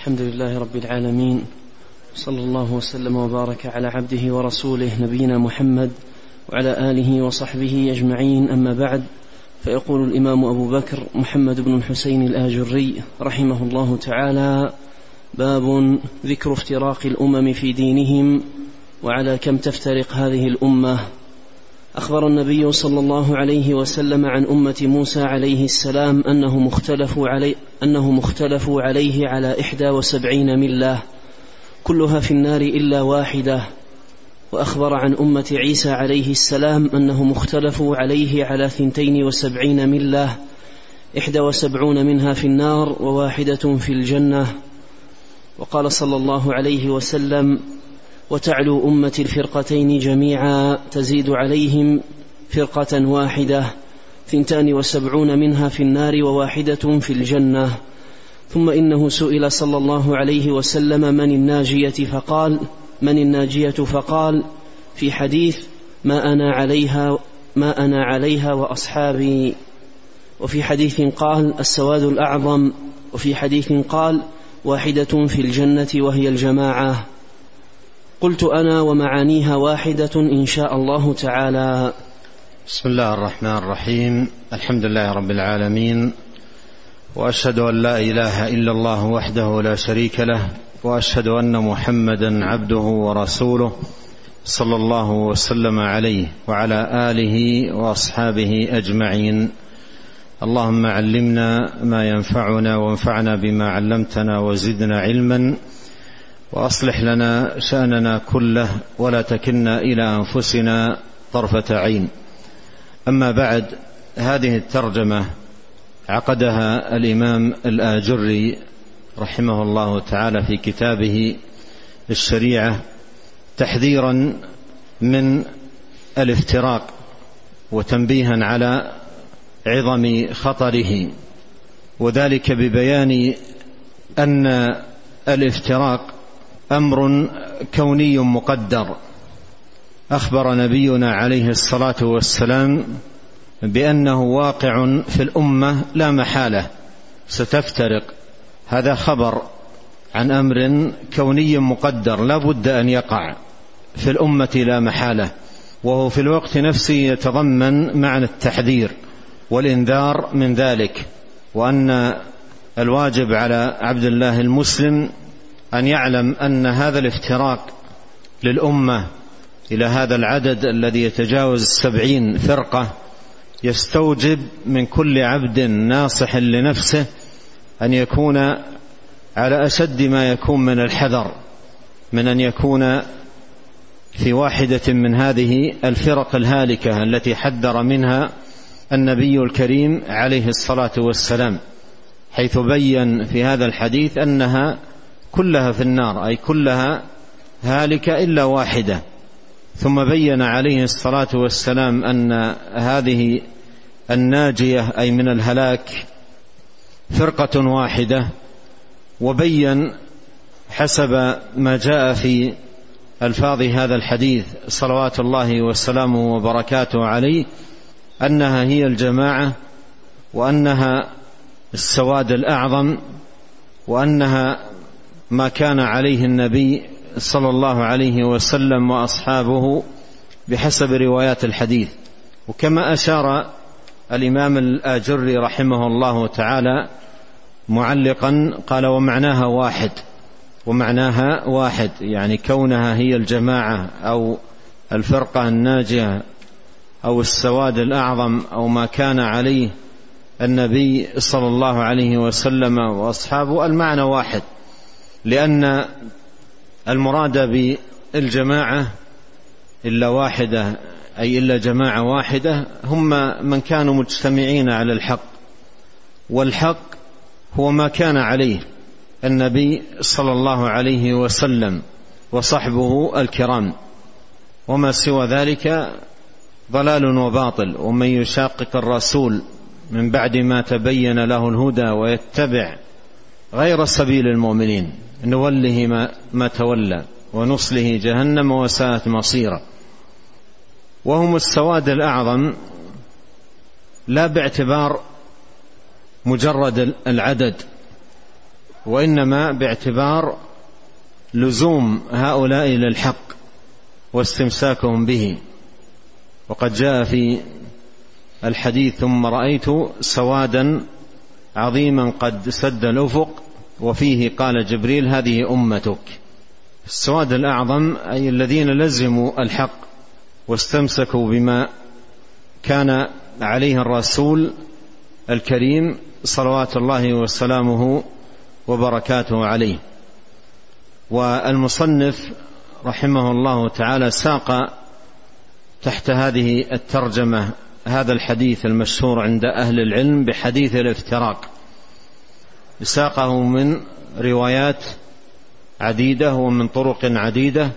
الحمد لله رب العالمين صلى الله وسلم وبارك على عبده ورسوله نبينا محمد وعلى آله وصحبه أجمعين. أما بعد فيقول الإمام أبو بكر محمد بن الحسين الآجري رحمه الله تعالى باب ذكر افتراق الأمم في دينهم وعلى كم تفترق هذه الأمة؟ أخبر النبي صلى الله عليه وسلم عن أمة موسى عليه السلام أنه مختلف علي أنه مختلف عليه على إحدى وسبعين ملة. كلها في النار إلا واحدة. وأخبر عن أمة عيسى عليه السلام أنه مختلف عليه على ثنتين وسبعين ملة. إحدى وسبعون منها في النار وواحدة في الجنة. وقال صلى الله عليه وسلم وتعلو أمة الفرقتين جميعا تزيد عليهم فرقة واحدة ثنتان وسبعون منها في النار وواحدة في الجنة. ثم إنه سئل صلى الله عليه وسلم من الناجية فقال من الناجية؟ فقال في حديث ما أنا عليها ما أنا عليها وأصحابي. وفي حديث قال السواد الأعظم وفي حديث قال واحدة في الجنة وهي الجماعة. قلت أنا ومعانيها واحدة إن شاء الله تعالى. بسم الله الرحمن الرحيم. الحمد لله رب العالمين. وأشهد أن لا إله إلا الله وحده لا شريك له. وأشهد أن محمدا عبده ورسوله صلى الله وسلم عليه وعلى آله وأصحابه أجمعين. اللهم علمنا ما ينفعنا وانفعنا بما علمتنا وزدنا علما. وأصلح لنا شأننا كله ولا تكلنا إلى أنفسنا طرفة عين. أما بعد هذه الترجمة عقدها الإمام الآجري رحمه الله تعالى في كتابه الشريعة تحذيرا من الافتراق وتنبيها على عظم خطره وذلك ببيان أن الافتراق أمر كوني مقدر. أخبر نبينا عليه الصلاة والسلام بأنه واقع في الأمة لا محالة. ستفترق. هذا خبر عن أمر كوني مقدر. لا بد أن يقع. في الأمة لا محالة. وهو في الوقت نفسه يتضمن معنى التحذير والإنذار من ذلك. وأن الواجب على عبد الله المسلم أن يعلم أن هذا الافتراق للأمة إلى هذا العدد الذي يتجاوز السبعين فرقة يستوجب من كل عبد ناصح لنفسه أن يكون على أشد ما يكون من الحذر من أن يكون في واحدة من هذه الفرق الهالكة التي حذر منها النبي الكريم عليه الصلاة والسلام حيث بين في هذا الحديث أنها كلها في النار أي كلها هالكه إلا واحدة. ثم بين عليه الصلاة والسلام أن هذه الناجية أي من الهلاك فرقة واحدة وبين حسب ما جاء في ألفاظ هذا الحديث صلوات الله وسلامه وبركاته عليه أنها هي الجماعة وأنها السواد الأعظم وأنها ما كان عليه النبي صلى الله عليه وسلم وأصحابه بحسب روايات الحديث. وكما أشار الإمام الآجري رحمه الله تعالى معلقا قال ومعناها واحد. ومعناها واحد يعني كونها هي الجماعة أو الفرقة الناجية أو السواد الأعظم أو ما كان عليه النبي صلى الله عليه وسلم وأصحابه المعنى واحد. لأن المراد بالجماعة إلا واحدة أي إلا جماعة واحدة هم من كانوا مجتمعين على الحق. والحق هو ما كان عليه النبي صلى الله عليه وسلم وصحبه الكرام. وما سوى ذلك ضلال وباطل. ومن يشاقق الرسول من بعد ما تبين له الهدى ويتبع غير سبيل المؤمنين. نوله ما, ما تولى ونصله جهنم وساءت مصيرا. وهم السواد الأعظم لا باعتبار مجرد العدد وإنما باعتبار لزوم هؤلاء للحق واستمساكهم به. وقد جاء في الحديث ثم رأيت سوادا عظيما قد سد الأفق وفيه قال جبريل هذه أمتك. السواد الأعظم أي الذين لزموا الحق واستمسكوا بما كان عليه الرسول الكريم صلوات الله وسلامه وبركاته عليه. والمصنف رحمه الله تعالى ساق تحت هذه الترجمة هذا الحديث المشهور عند أهل العلم بحديث الافتراق. ساقه من روايات عديدة ومن طرق عديدة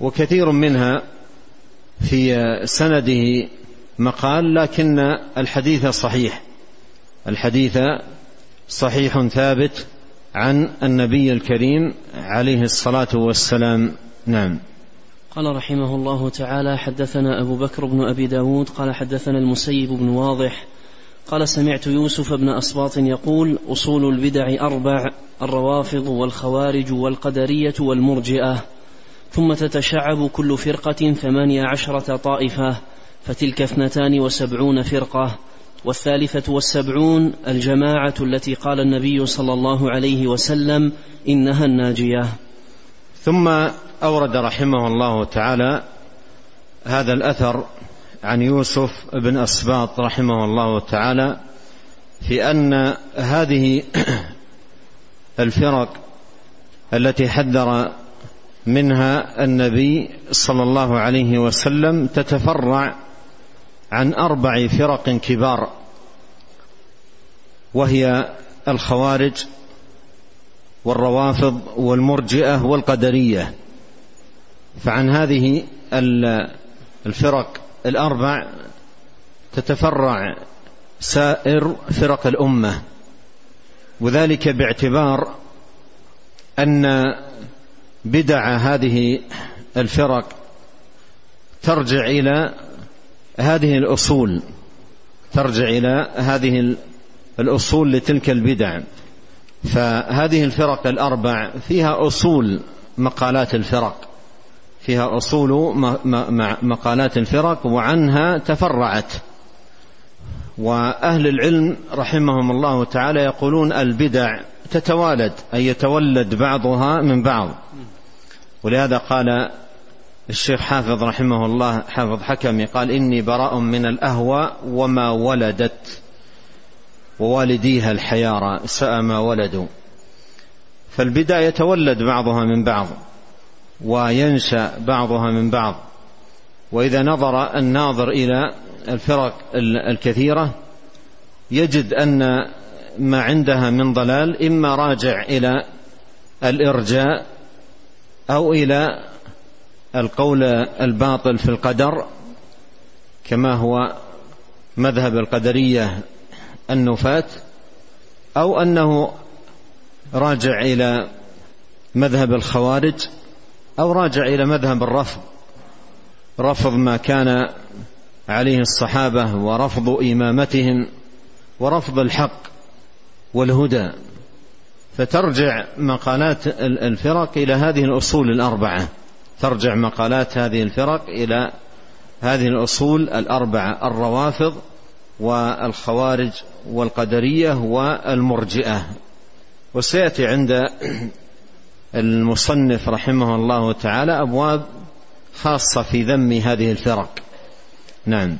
وكثير منها في سنده مقال لكن الحديث صحيح. الحديث صحيح ثابت عن النبي الكريم عليه الصلاة والسلام. نعم. قال رحمه الله تعالى حدثنا أبو بكر بن أبي داود قال حدثنا المسيب بن واضح قال سمعت يوسف بن أصباط يقول أصول البدع أربع الروافض والخوارج والقدرية والمرجئة. ثم تتشعب كل فرقة ثمانية عشرة طائفة فتلك اثنتان وسبعون فرقة. والثالثة والسبعون الجماعة التي قال النبي صلى الله عليه وسلم إنها الناجية. ثم أورد رحمه الله تعالى هذا الأثر عن يوسف بن أسباط رحمه الله تعالى في أن هذه الفرق التي حذر منها النبي صلى الله عليه وسلم تتفرع عن أربع فرق كبار وهي الخوارج والروافض والمرجئة والقدرية. فعن هذه الفرق الأربع تتفرع سائر فرق الأمة وذلك باعتبار أن بدع هذه الفرق ترجع إلى هذه الأصول ترجع إلى هذه الأصول لتلك البدع. فهذه الفرق الأربع فيها أصول مقالات الفرق. فيها أصول مقالات الفرق وعنها تفرعت. وأهل العلم رحمهم الله تعالى يقولون البدع تتوالد أي يتولد بعضها من بعض. ولهذا قال الشيخ حافظ رحمه الله حافظ حكمي قال إني براء من الأهوى وما ولدت ووالديها الحيارى ساء ما ولدوا. فالبدع يتولد بعضها من بعض. وينشأ بعضها من بعض. وإذا نظر الناظر إلى الفرق الكثيرة يجد أن ما عندها من ضلال إما راجع إلى الإرجاء أو إلى القول الباطل في القدر كما هو مذهب القدرية النفاة أو أنه راجع إلى مذهب الخوارج أو راجع إلى مذهب الرفض. رفض ما كان عليه الصحابة ورفض إمامتهم ورفض الحق والهدى. فترجع مقالات الفرق إلى هذه الأصول الأربعة. ترجع مقالات هذه الفرق إلى هذه الأصول الأربعة الروافض والخوارج والقدرية والمرجئة. وسيأتي عند المصنف رحمه الله تعالى أبواب خاصة في ذم هذه الفرق. نعم.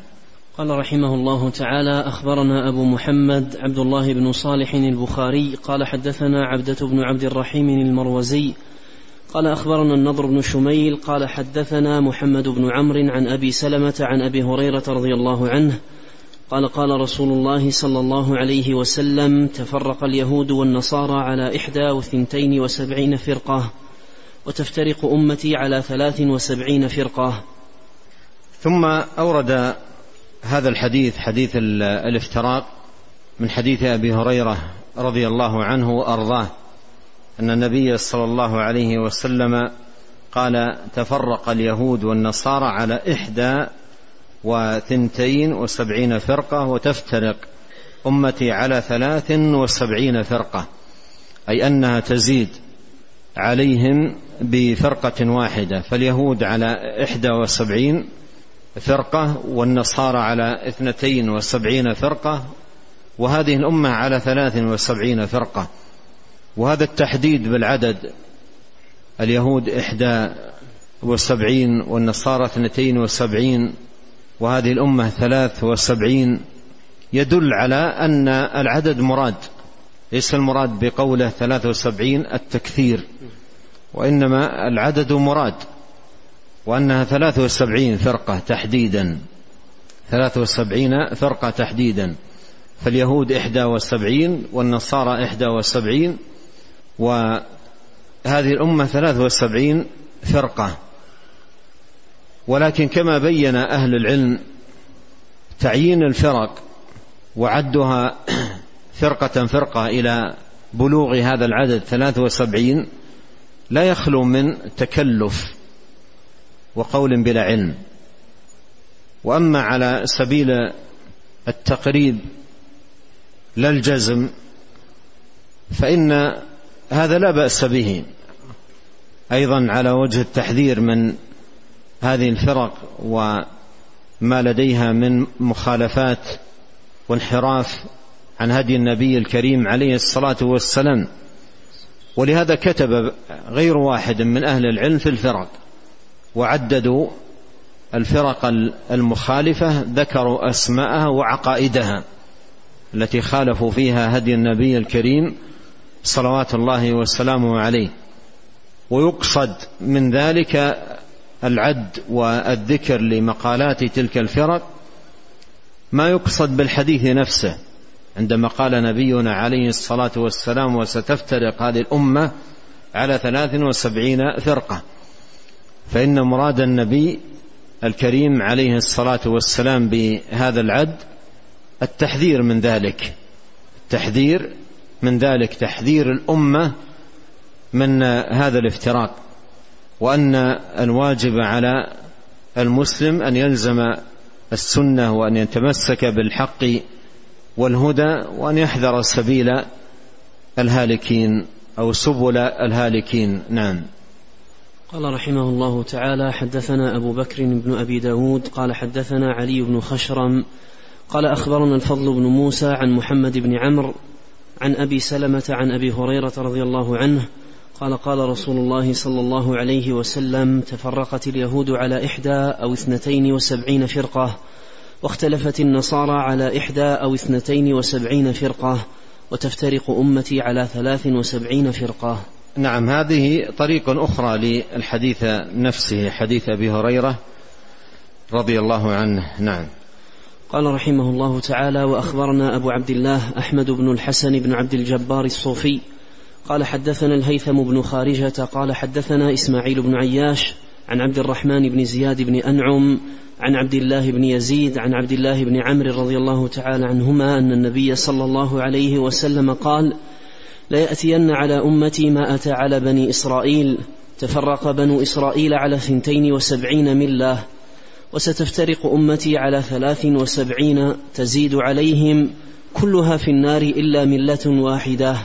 قال رحمه الله تعالى أخبرنا أبو محمد عبد الله بن صالح البخاري قال حدثنا عبدة بن عبد الرحيم المروزي قال أخبرنا النضر بن شميل قال حدثنا محمد بن عمرو عن أبي سلمة عن أبي هريرة رضي الله عنه قال قال رسول الله صلى الله عليه وسلم تفرق اليهود والنصارى على إحدى وثنتين وسبعين فرقة وتفترق أمتي على ثلاث وسبعين فرقة. ثم أورد هذا الحديث حديث الافتراق من حديث أبي هريرة رضي الله عنه وأرضاه أن النبي صلى الله عليه وسلم قال تفرق اليهود والنصارى على إحدى وثنتين وسبعين فرقة وتفترق أمتي على ثلاث وسبعين فرقة أي أنها تزيد عليهم بفرقة واحدة فاليهود على إحدى وسبعين فرقة والنصارى على اثنتين وسبعين فرقة وهذه الأمة على ثلاث وسبعين فرقة وهذا التحديد بالعدد اليهود إحدى وسبعين والنصارى اثنتين وسبعين وهذه الأمة ثلاث وسبعين يدل على أن العدد مراد ليس المراد بقوله ثلاث وسبعين التكثير وإنما العدد مراد وأنها ثلاث وسبعين فرقة تحديدا ثلاث وسبعين فرقة تحديدا. فاليهود إحدى وسبعين والنصارى إحدى وسبعين وهذه الأمة ثلاث وسبعين فرقة. ولكن كما بين أهل العلم تعيين الفرق وعدها فرقة فرقة إلى بلوغ هذا العدد ثلاث وسبعين لا يخلو من تكلف وقول بلا علم. وأما على سبيل التقريب لا الجزم فإن هذا لا بأس به. أيضا على وجه التحذير من هذه الفرق وما لديها من مخالفات وانحراف عن هدي النبي الكريم عليه الصلاة والسلام. ولهذا كتب غير واحد من أهل العلم في الفرق وعددوا الفرق المخالفة ذكروا أسماءها وعقائدها التي خالفوا فيها هدي النبي الكريم صلوات الله وسلامه عليه. ويقصد من ذلك العد والذكر لمقالات تلك الفرق ما يقصد بالحديث نفسه. عندما قال نبينا عليه الصلاة والسلام وستفترق هذه الأمة على ثلاث وسبعين فرقة. فإن مراد النبي الكريم عليه الصلاة والسلام بهذا العد التحذير من ذلك. التحذير من ذلك تحذير الأمة من هذا الافتراق. وأن الواجب على المسلم أن يلزم السنة وأن يتمسك بالحق والهدى وأن يحذر سبيل الهالكين أو سبل الهالكين. نعم. قال رحمه الله تعالى حدثنا أبو بكر بن أبي داود قال حدثنا علي بن خشرم قال أخبرنا الفضل بن موسى عن محمد بن عمرو عن أبي سلمة عن أبي هريرة رضي الله عنه قال قال رسول الله صلى الله عليه وسلم تفرقت اليهود على إحدى أو اثنتين وسبعين فرقة واختلفت النصارى على إحدى أو اثنتين وسبعين فرقة وتفترق أمتي على ثلاث وسبعين فرقة. نعم هذه طريق أخرى للحديث نفسه حديث أبي هريرة رضي الله عنه. نعم. قال رحمه الله تعالى وأخبرنا أبو عبد الله أحمد بن الحسن بن عبد الجبار الصوفي قال حدثنا الهيثم بن خارجة قال حدثنا إسماعيل بن عياش عن عبد الرحمن بن زياد بن أنعم عن عبد الله بن يزيد عن عبد الله بن عمرو رضي الله تعالى عنهما أن النبي صلى الله عليه وسلم قال ليأتين على أمتي ما أتى على بني إسرائيل تفرق بنو إسرائيل على ثنتين وسبعين ملة وستفترق أمتي على ثلاث وسبعين تزيد عليهم كلها في النار إلا ملة واحدة.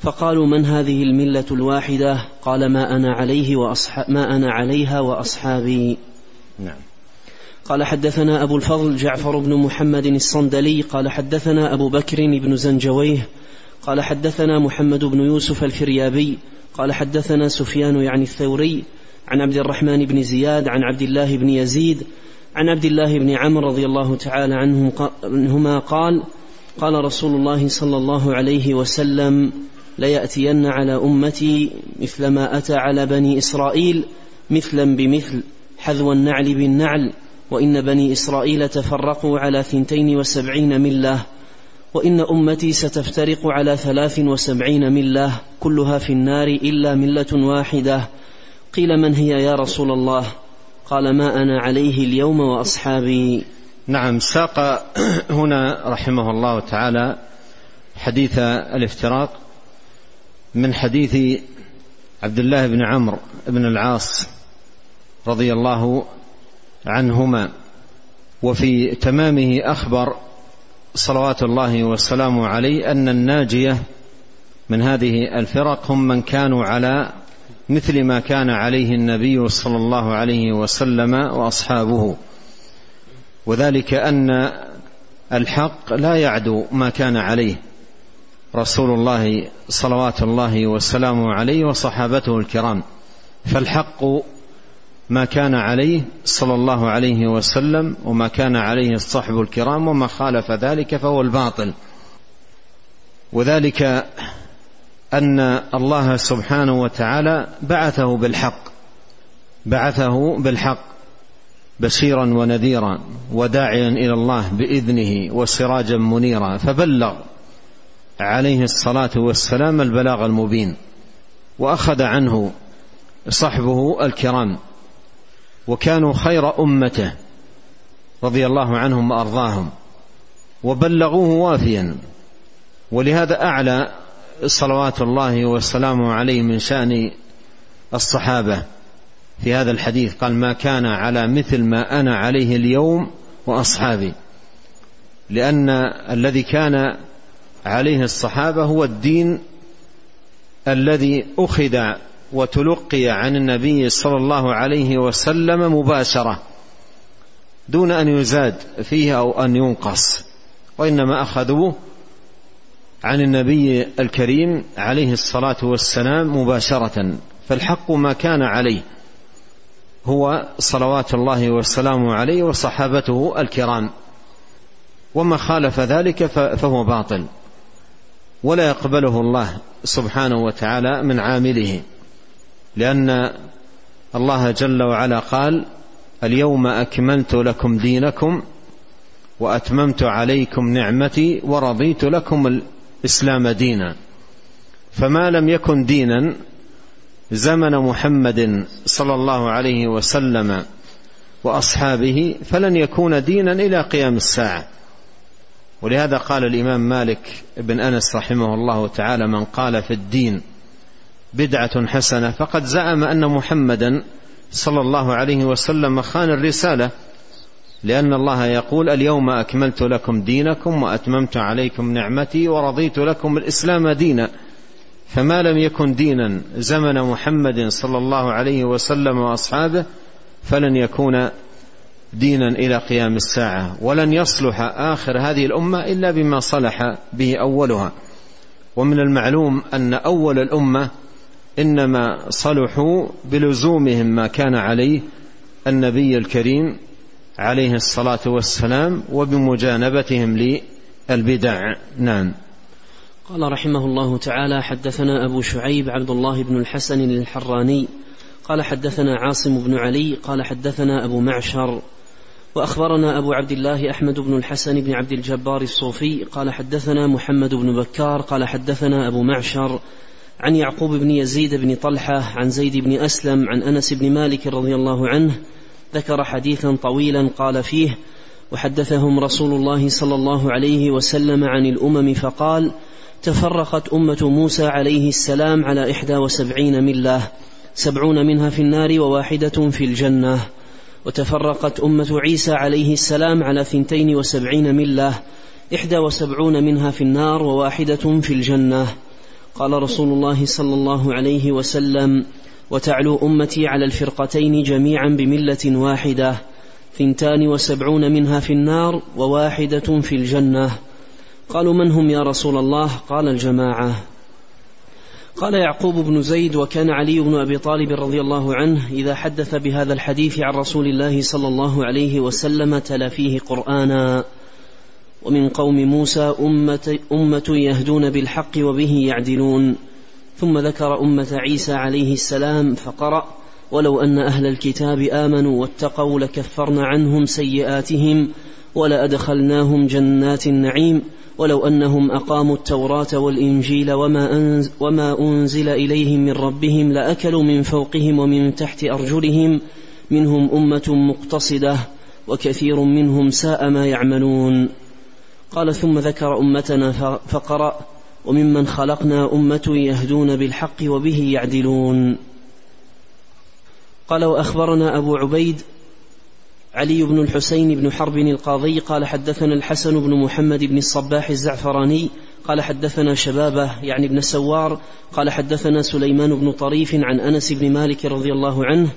فقالوا من هذه الملة الواحدة؟ قال ما أنا عليه وأصحاب ما أنا عليها وأصحابي. نعم. قال حدثنا أبو الفضل جعفر بن محمد الصندلي قال حدثنا أبو بكر بن زنجويه قال حدثنا محمد بن يوسف الفريابي قال حدثنا سفيان يعني الثوري عن عبد الرحمن بن زياد عن عبد الله بن يزيد عن عبد الله بن عمرو رضي الله تعالى عنهما قال قال رسول الله صلى الله عليه وسلم ليأتين على أمتي مثل ما أتى على بني إسرائيل مثلا بمثل حذو النعل بالنعل وإن بني إسرائيل تفرقوا على ثنتين وسبعين ملة وإن أمتي ستفترق على ثلاث وسبعين ملة كلها في النار إلا ملة واحدة. قيل من هي يا رسول الله؟ قال ما أنا عليه اليوم وأصحابي. نعم ساق هنا رحمه الله تعالى حديث الافتراق. من حديث عبد الله بن عمرو بن العاص رضي الله عنهما وفي تمامه أخبر صلوات الله وسلامه عليه أن الناجية من هذه الفرق هم من كانوا على مثل ما كان عليه النبي صلى الله عليه وسلم وأصحابه. وذلك أن الحق لا يعدو ما كان عليه. رسول الله صلوات الله وسلامه عليه وصحابته الكرام. فالحق ما كان عليه صلى الله عليه وسلم وما كان عليه الصحب الكرام وما خالف ذلك فهو الباطل. وذلك أن الله سبحانه وتعالى بعثه بالحق. بعثه بالحق بشيرا ونذيرا وداعيا إلى الله بإذنه وسراجا منيرا. فبلغ عليه الصلاة والسلام البلاغ المبين وأخذ عنه صحبه الكرام وكانوا خير أمته رضي الله عنهم وأرضاهم وبلغوه وافيا ولهذا أعلى صلوات الله وسلامه عليه من شأن الصحابة. في هذا الحديث قال ما كان على مثل ما أنا عليه اليوم وأصحابي لأن الذي كان عليه الصحابة هو الدين الذي أخذ وتلقي عن النبي صلى الله عليه وسلم مباشرة دون أن يزاد فيه أو أن ينقص وإنما أخذوه عن النبي الكريم عليه الصلاة والسلام مباشرة. فالحق ما كان عليه هو صلوات الله والسلام عليه وصحابته الكرام. وما خالف ذلك فهو باطل. ولا يقبله الله سبحانه وتعالى من عامله لأن الله جل وعلا قال اليوم أكملت لكم دينكم وأتممت عليكم نعمتي ورضيت لكم الإسلام دينا فما لم يكن دينا زمن محمد صلى الله عليه وسلم وأصحابه فلن يكون دينا إلى قيام الساعة. ولهذا قال الإمام مالك بن أنس رحمه الله تعالى من قال في الدين بدعة حسنة فقد زعم أن محمدا صلى الله عليه وسلم خان الرسالة لأن الله يقول اليوم أكملت لكم دينكم وأتممت عليكم نعمتي ورضيت لكم الإسلام دينا فما لم يكن دينا زمن محمد صلى الله عليه وسلم وأصحابه فلن يكون دينا إلى قيام الساعة. ولن يصلح آخر هذه الأمة إلا بما صلح به أولها. ومن المعلوم أن أول الأمة إنما صلحوا بلزومهم ما كان عليه النبي الكريم عليه الصلاة والسلام وبمجانبتهم للبدع. نعم. قال رحمه الله تعالى حدثنا أبو شعيب عبد الله بن الحسن الحراني قال حدثنا عاصم بن علي قال حدثنا أبو معشر وأخبرنا أبو عبد الله أحمد بن الحسن بن عبد الجبار الصوفي قال حدثنا محمد بن بكار قال حدثنا أبو معشر عن يعقوب بن يزيد بن طلحة عن زيد بن أسلم عن أنس بن مالك رضي الله عنه ذكر حديثا طويلا قال فيه وحدثهم رسول الله صلى الله عليه وسلم عن الأمم فقال تفرقت أمة موسى عليه السلام على إحدى وسبعين ملة سبعون منها في النار وواحدة في الجنة. وتفرقت أمة عيسى عليه السلام على ثنتين وسبعين ملة إحدى وسبعون منها في النار وواحدة في الجنة. قال رسول الله صلى الله عليه وسلم وتعلو أمتي على الفرقتين جميعا بملة واحدة ثنتان وسبعون منها في النار وواحدة في الجنة. قالوا من هم يا رسول الله؟ قال الجماعة قال يعقوب بن زيد وكان علي بن أبي طالب رضي الله عنه إذا حدث بهذا الحديث عن رسول الله صلى الله عليه وسلم تلا فيه قرآنا. ومن قوم موسى أمة, أمة يهدون بالحق وبه يعدلون. ثم ذكر أمة عيسى عليه السلام فقرأ ولو أن أهل الكتاب آمنوا واتقوا لكفرنا عنهم سيئاتهم ولأدخلناهم جنات النعيم ولو أنهم أقاموا التوراة والإنجيل وما, أنز وما أنزل إليهم من ربهم لأكلوا من فوقهم ومن تحت أرجلهم منهم أمة مقتصدة وكثير منهم ساء ما يعملون. قال ثم ذكر أمتنا فقرأ وممن خلقنا أمة يهدون بالحق وبه يعدلون. قال وأخبرنا أبو عبيد علي بن الحسين بن حرب القاضي قال حدثنا الحسن بن محمد بن الصباح الزعفراني قال حدثنا شبابه يعني ابن سوار قال حدثنا سليمان بن طريف عن أنس بن مالك رضي الله عنه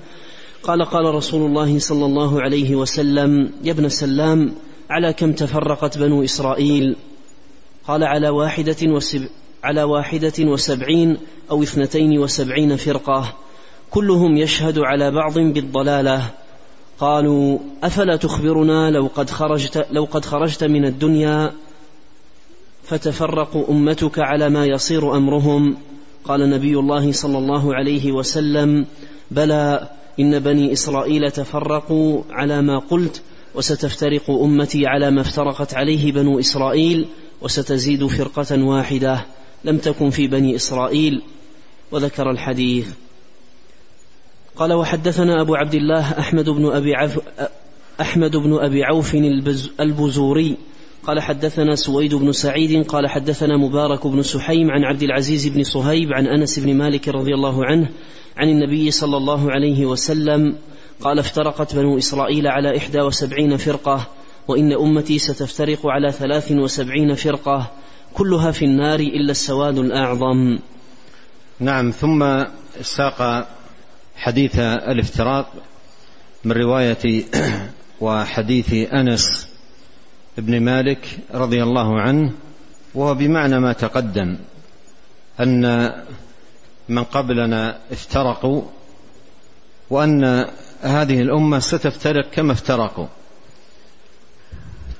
قال قال رسول الله صلى الله عليه وسلم يا ابن سلام على كم تفرقت بنو إسرائيل؟ قال على واحدة وسب على واحدة وسبعين أو اثنتين وسبعين فرقة كلهم يشهد على بعض بالضلالة. قالوا أفلا تخبرنا لو قد خرجت لو قد خرجت من الدنيا فتفرق أمتك على ما يصير أمرهم؟ قال نبي الله صلى الله عليه وسلم بلى إن بني إسرائيل تفرقوا على ما قلت وستفترق أمتي على ما افترقت عليه بنو إسرائيل وستزيد فرقة واحدة لم تكن في بني إسرائيل. وذكر الحديث. قال وحدثنا أبو عبد الله أحمد بن أبي عف أحمد بن أبي عوف البزوري قال حدثنا سويد بن سعيد قال حدثنا مبارك بن سحيم عن عبد العزيز بن صهيب عن أنس بن مالك رضي الله عنه عن النبي صلى الله عليه وسلم قال افترقت بنو إسرائيل على إحدى وسبعين فرقة وإن أمتي ستفترق على ثلاث وسبعين فرقة كلها في النار إلا السواد الأعظم. نعم ثم ساق حديث الافتراق من رواية وحديث أنس بن مالك رضي الله عنه وهو بمعنى ما تقدم أن من قبلنا افترقوا وأن هذه الأمة ستفترق كما افترقوا.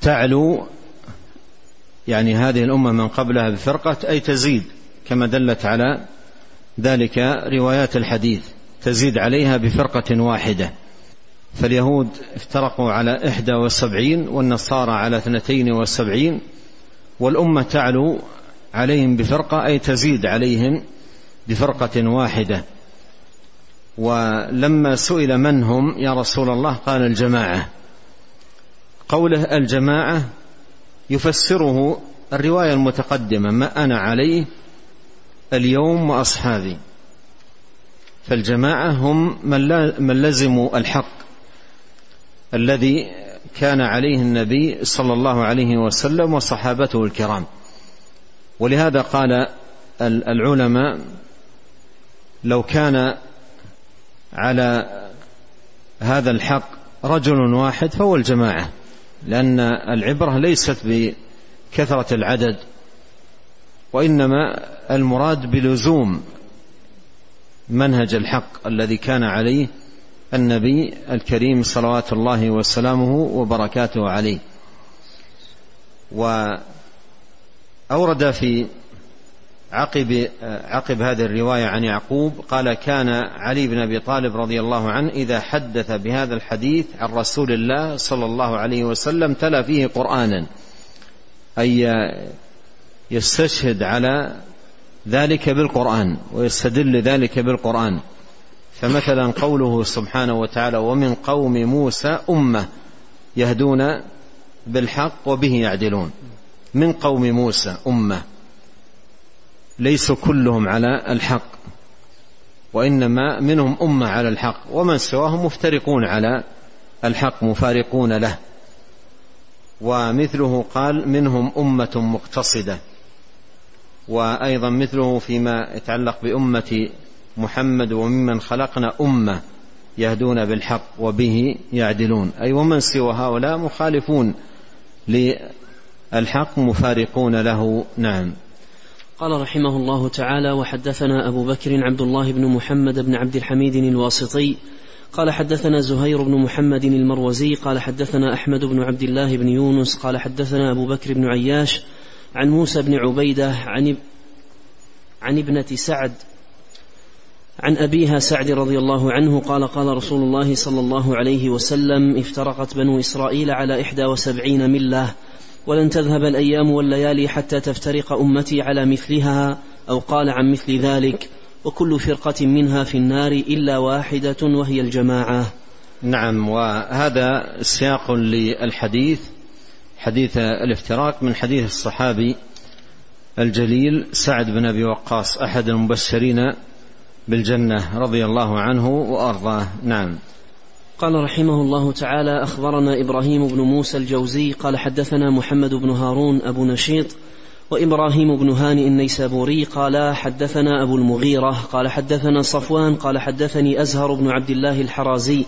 تعلو يعني هذه الأمة من قبلها بفرقة أي تزيد كما دلت على ذلك روايات الحديث. تزيد عليها بفرقة واحدة. فاليهود افترقوا على إحدى وسبعين والنصارى على اثنتين وسبعين والأمة تعلو عليهم بفرقة أي تزيد عليهم بفرقة واحدة. ولما سئل من هم يا رسول الله قال الجماعة. قوله الجماعة يفسره الرواية المتقدمة ما أنا عليه اليوم وأصحابي. فالجماعة هم من لزموا الحق الذي كان عليه النبي صلى الله عليه وسلم وصحابته الكرام. ولهذا قال العلماء لو كان على هذا الحق رجل واحد فهو الجماعة لأن العبرة ليست بكثرة العدد وإنما المراد بلزوم منهج الحق الذي كان عليه النبي الكريم صلوات الله وسلامه وبركاته عليه. وأورد في عقب عقب هذه الرواية عن يعقوب قال كان علي بن أبي طالب رضي الله عنه إذا حدث بهذا الحديث عن رسول الله صلى الله عليه وسلم تلا فيه قرآنا. أي يستشهد على ذلك بالقرآن ويستدل ذلك بالقرآن. فمثلا قوله سبحانه وتعالى ومن قوم موسى أمة يهدون بالحق وبه يعدلون من قوم موسى أمة؟ ليسوا كلهم على الحق وإنما منهم أمة على الحق ومن سواهم مفترقون على الحق مفارقون له. ومثله قال منهم أمة مقتصدة وأيضا مثله فيما يتعلق بأمة محمد وممن خلقنا أمة يهدون بالحق وبه يعدلون. أي ومن سوى هؤلاء مخالفون للحق مفارقون له. نعم. قال رحمه الله تعالى وحدثنا أبو بكر عبد الله بن محمد بن عبد الحميد الواسطي قال حدثنا زهير بن محمد المروزي قال حدثنا أحمد بن عبد الله بن يونس قال حدثنا أبو بكر بن عياش عن موسى بن عبيدة عن عن ابنة سعد عن أبيها سعد رضي الله عنه قال قال رسول الله صلى الله عليه وسلم افترقت بنو إسرائيل على إحدى وسبعين ملة ولن تذهب الأيام والليالي حتى تفترق أمتي على مثلها أو قال عن مثل ذلك وكل فرقة منها في النار إلا واحدة وهي الجماعة. نعم وهذا سياق للحديث حديث الافتراق من حديث الصحابي الجليل سعد بن أبي وقاص أحد المبشرين بالجنة رضي الله عنه وأرضاه. نعم. قال رحمه الله تعالى أخبرنا إبراهيم بن موسى الجوزي قال حدثنا محمد بن هارون أبو نشيط وإبراهيم بن هانئ النيسابوري قال حدثنا أبو المغيرة قال حدثنا صفوان قال حدثني أزهر بن عبد الله الحرازي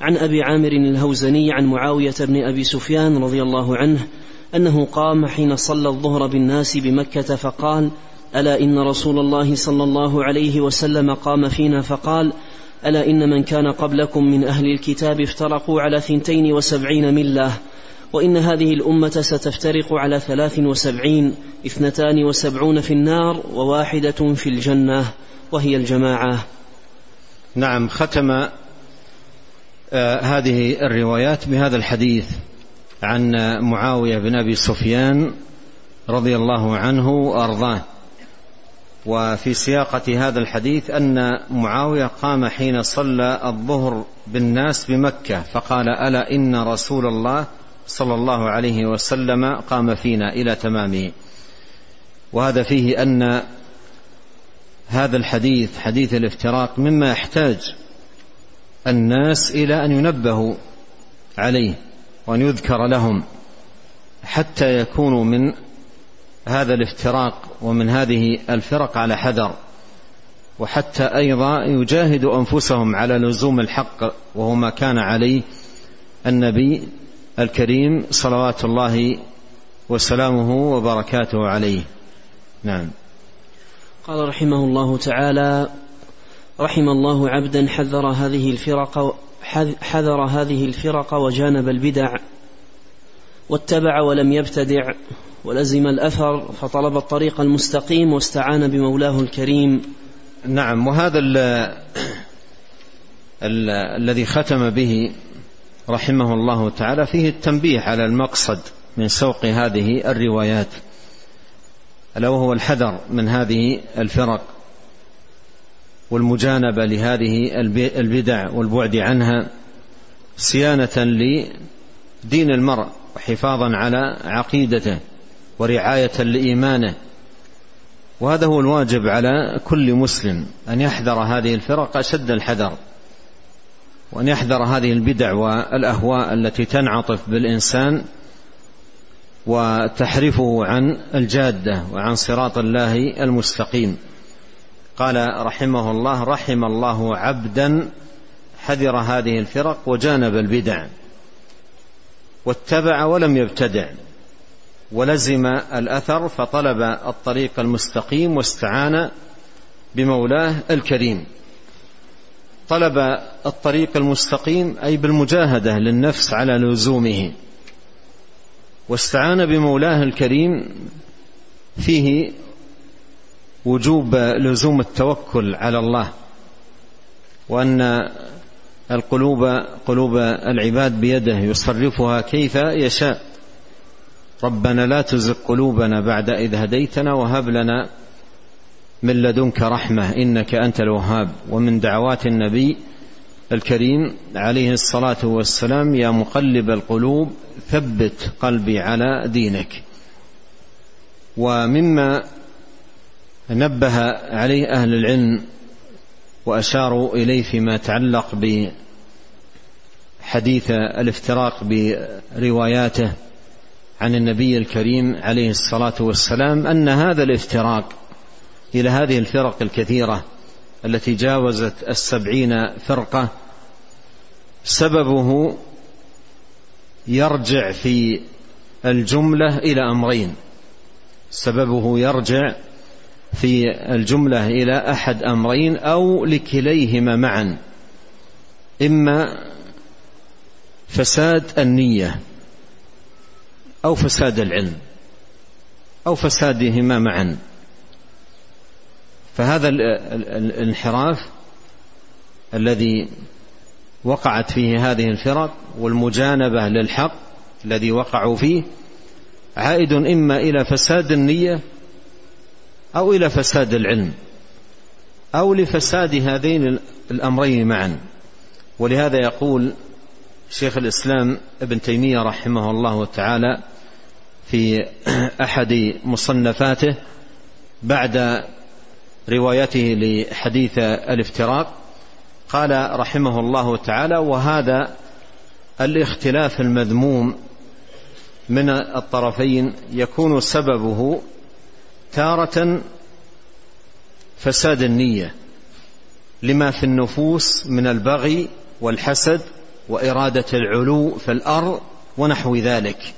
عن أبي عامر الهوزني عن معاوية بن أبي سفيان رضي الله عنه أنه قام حين صلى الظهر بالناس بمكة فقال ألا إن رسول الله صلى الله عليه وسلم قام فينا؟ فقال ألا إن من كان قبلكم من أهل الكتاب افترقوا على ثنتين وسبعين ملة وإن هذه الأمة ستفترق على ثلاث وسبعين اثنتان وسبعون في النار وواحدة في الجنة وهي الجماعة. نعم ختم هذه الروايات بهذا الحديث عن معاوية بن أبي سفيان رضي الله عنه وأرضاه. وفي سياقة هذا الحديث أن معاوية قام حين صلى الظهر بالناس بمكة فقال ألا إن رسول الله صلى الله عليه وسلم قام فينا إلى تمامه. وهذا فيه أن هذا الحديث حديث الافتراق مما يحتاج الناس إلى أن ينبهوا عليه وأن يذكر لهم حتى يكونوا من هذا الافتراق ومن هذه الفرق على حذر. وحتى أيضا يجاهدوا أنفسهم على لزوم الحق وهو ما كان عليه النبي الكريم صلوات الله وسلامه وبركاته عليه. نعم. قال رحمه الله تعالى رحم الله عبدا حذر هذه الفرق حذر هذه الفرق وجانب البدع واتبع ولم يبتدع ولزم الأثر فطلب الطريق المستقيم واستعان بمولاه الكريم. نعم وهذا ال ال الذي ختم به رحمه الله تعالى فيه التنبيه على المقصد من سوق هذه الروايات ألا وهو الحذر من هذه الفرق. والمجانبة لهذه البدع والبعد عنها صيانة لدين المرء وحفاظا على عقيدته ورعاية لإيمانه. وهذا هو الواجب على كل مسلم أن يحذر هذه الفرق أشد الحذر وأن يحذر هذه البدع والأهواء التي تنعطف بالإنسان وتحرفه عن الجادة وعن صراط الله المستقيم. قال رحمه الله رحم الله عبدا حذر هذه الفرق وجانب البدع واتبع ولم يبتدع ولزم الأثر فطلب الطريق المستقيم واستعان بمولاه الكريم. طلب الطريق المستقيم أي بالمجاهدة للنفس على لزومه واستعان بمولاه الكريم فيه وجوب لزوم التوكل على الله وأن القلوب قلوب العباد بيده يصرفها كيف يشاء. ربنا لا تزغ قلوبنا بعد إذ هديتنا وهب لنا من لدنك رحمة إنك أنت الوهاب. ومن دعوات النبي الكريم عليه الصلاة والسلام يا مقلب القلوب ثبت قلبي على دينك. ومما نبه عليه أهل العلم وأشاروا إليه فيما يتعلق بحديث الافتراق برواياته عن النبي الكريم عليه الصلاة والسلام أن هذا الافتراق إلى هذه الفرق الكثيرة التي جاوزت السبعين فرقة سببه يرجع في الجملة إلى أمرين. سببه يرجع في الجملة إلى أحد أمرين أو لكليهما معا إما فساد النية أو فساد العلم أو فسادهما معا. فهذا الانحراف الذي وقعت فيه هذه الفرق والمجانبة للحق الذي وقعوا فيه عائد إما إلى فساد النية أو إلى فساد العلم أو لفساد هذين الأمرين معا. ولهذا يقول شيخ الإسلام ابن تيمية رحمه الله تعالى في أحد مصنفاته بعد روايته لحديث الافتراق قال رحمه الله تعالى وهذا الاختلاف المذموم من الطرفين يكون سببه تارة فساد النية لما في النفوس من البغي والحسد وإرادة العلو في الأرض ونحو ذلك.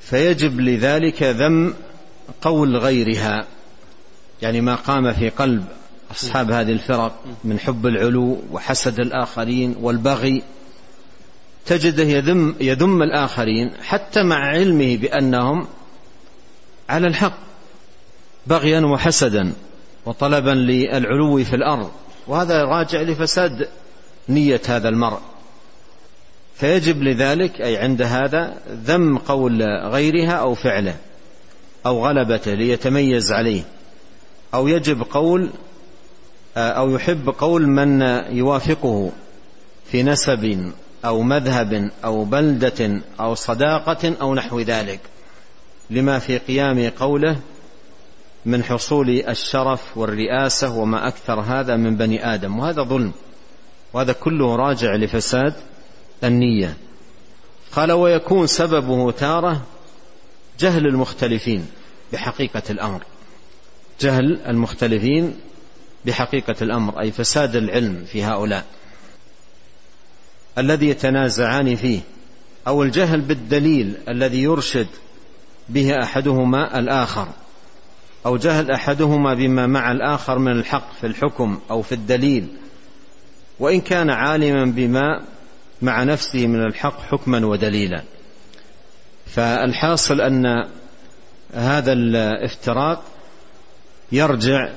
فيجب لذلك ذم قول غيرها يعني ما قام في قلب أصحاب هذه الفرق من حب العلو وحسد الآخرين والبغي. تجده يذم, يذم الآخرين حتى مع علمه بأنهم على الحق. بغيا وحسدا وطلبا للعلو في الأرض. وهذا راجع لفساد نية هذا المرء. فيجب لذلك أي عند هذا ذم قول غيرها أو فعله أو غلبته ليتميز عليه. أو يجب قول أو يحب قول من يوافقه في نسب أو مذهب أو بلدة أو صداقة أو نحو ذلك. لما في قيام قوله من حصول الشرف والرئاسة وما أكثر هذا من بني آدم. وهذا ظلم. وهذا كله راجع لفساد النية. قال ويكون سببه تارة جهل المختلفين بحقيقة الأمر. جهل المختلفين بحقيقة الأمر أي فساد العلم في هؤلاء. الذي يتنازعان فيه أو الجهل بالدليل الذي يرشد به أحدهما الآخر. أو جهل أحدهما بما مع الآخر من الحق في الحكم أو في الدليل. وإن كان عالما بما مع نفسه من الحق حكما ودليلا. فالحاصل أن هذا الافتراق يرجع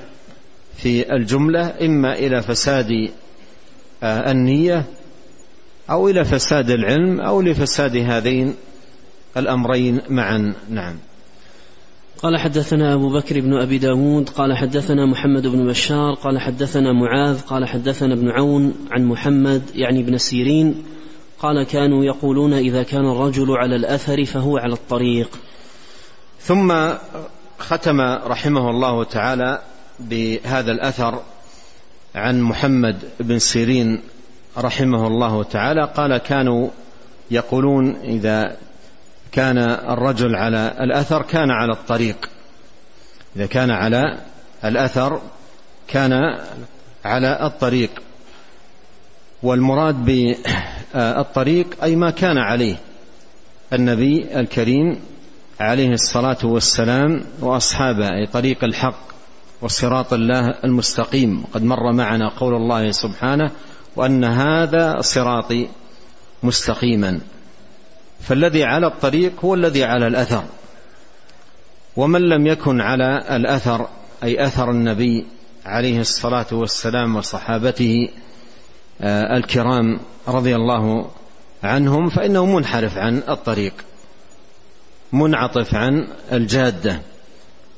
في الجملة إما إلى فساد آه، النية أو إلى فساد العلم أو لفساد هذين الأمرين معا. نعم. قال حدثنا أبو بكر بن أبي داود قال حدثنا محمد بن بشار قال حدثنا معاذ قال حدثنا ابن عون عن محمد يعني ابن سيرين قال كانوا يقولون إذا كان الرجل على الأثر فهو على الطريق. ثم ختم رحمه الله تعالى بهذا الأثر عن محمد بن سيرين رحمه الله تعالى قال كانوا يقولون إذا كان الرجل على الأثر كان على الطريق. إذا كان على الأثر كان على الطريق. والمراد بالطريق أي ما كان عليه النبي الكريم عليه الصلاة والسلام وأصحابه أي طريق الحق وصراط الله المستقيم. وقد مر معنا قول الله سبحانه وأن هذا صراطي مستقيما. فالذي على الطريق هو الذي على الأثر. ومن لم يكن على الأثر أي أثر النبي عليه الصلاة والسلام وصحابته آه، الكرام رضي الله عنهم فإنه منحرف عن الطريق منعطف عن الجادة.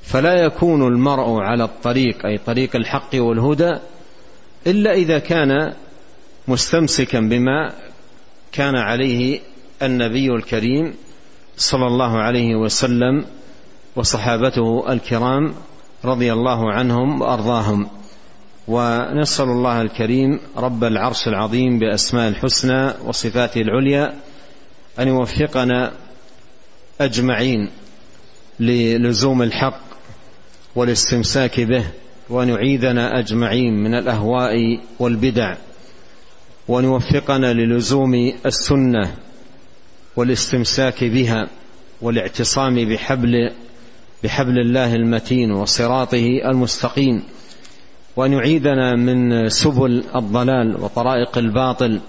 فلا يكون المرء على الطريق أي طريق الحق والهدى إلا إذا كان مستمسكا بما كان عليه النبي الكريم صلى الله عليه وسلم وصحابته الكرام رضي الله عنهم وأرضاهم. ونسأل الله الكريم رب العرش العظيم بأسماء الحسنى وصفاته العليا أن يوفقنا أجمعين للزوم الحق والاستمساك به وأن يعيذنا أجمعين من الأهواء والبدع وأن يوفقنا للزوم السنة والاستمساك بها والاعتصام بحبل بحبل الله المتين وصراطه المستقيم. وأن يعيذنا من سبل الضلال وطرائق الباطل.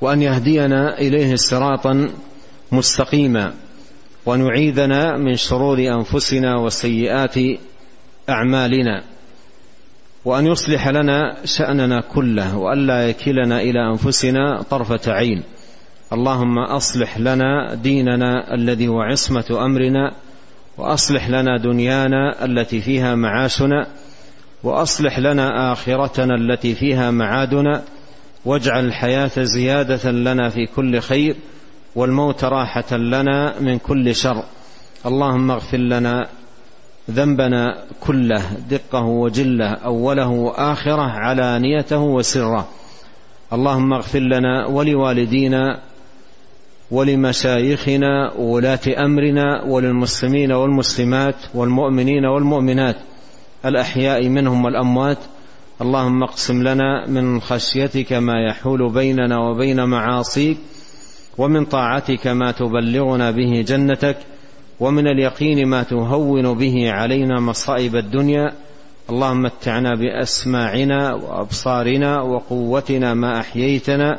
وأن يهدينا إليه صراطا مستقيما. وأن يعيذنا من شرور أنفسنا وسيئات أعمالنا. وأن يصلح لنا شأننا كله والا يكلنا إلى أنفسنا طرفة عين. اللهم أصلح لنا ديننا الذي هو عصمة أمرنا وأصلح لنا دنيانا التي فيها معاشنا وأصلح لنا آخرتنا التي فيها معادنا واجعل الحياة زيادة لنا في كل خير والموت راحة لنا من كل شر. اللهم اغفر لنا ذنبنا كله دقه وجله أوله وآخره علانيته وسره. اللهم اغفر لنا ولوالدينا ولمشايخنا وولاة أمرنا وللمسلمين والمسلمات والمؤمنين والمؤمنات الأحياء منهم والأموات. اللهم اقسم لنا من خشيتك ما يحول بيننا وبين معاصيك ومن طاعتك ما تبلغنا به جنتك ومن اليقين ما تهون به علينا مصائب الدنيا. اللهم متعنا بأسماعنا وأبصارنا وقوتنا ما أحييتنا.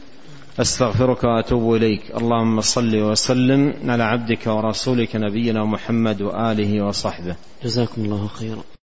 أستغفرك وأتوب إليك. اللهم صل وسلم على عبدك ورسولك نبينا محمد وآله وصحبه. جزاكم الله خيرا.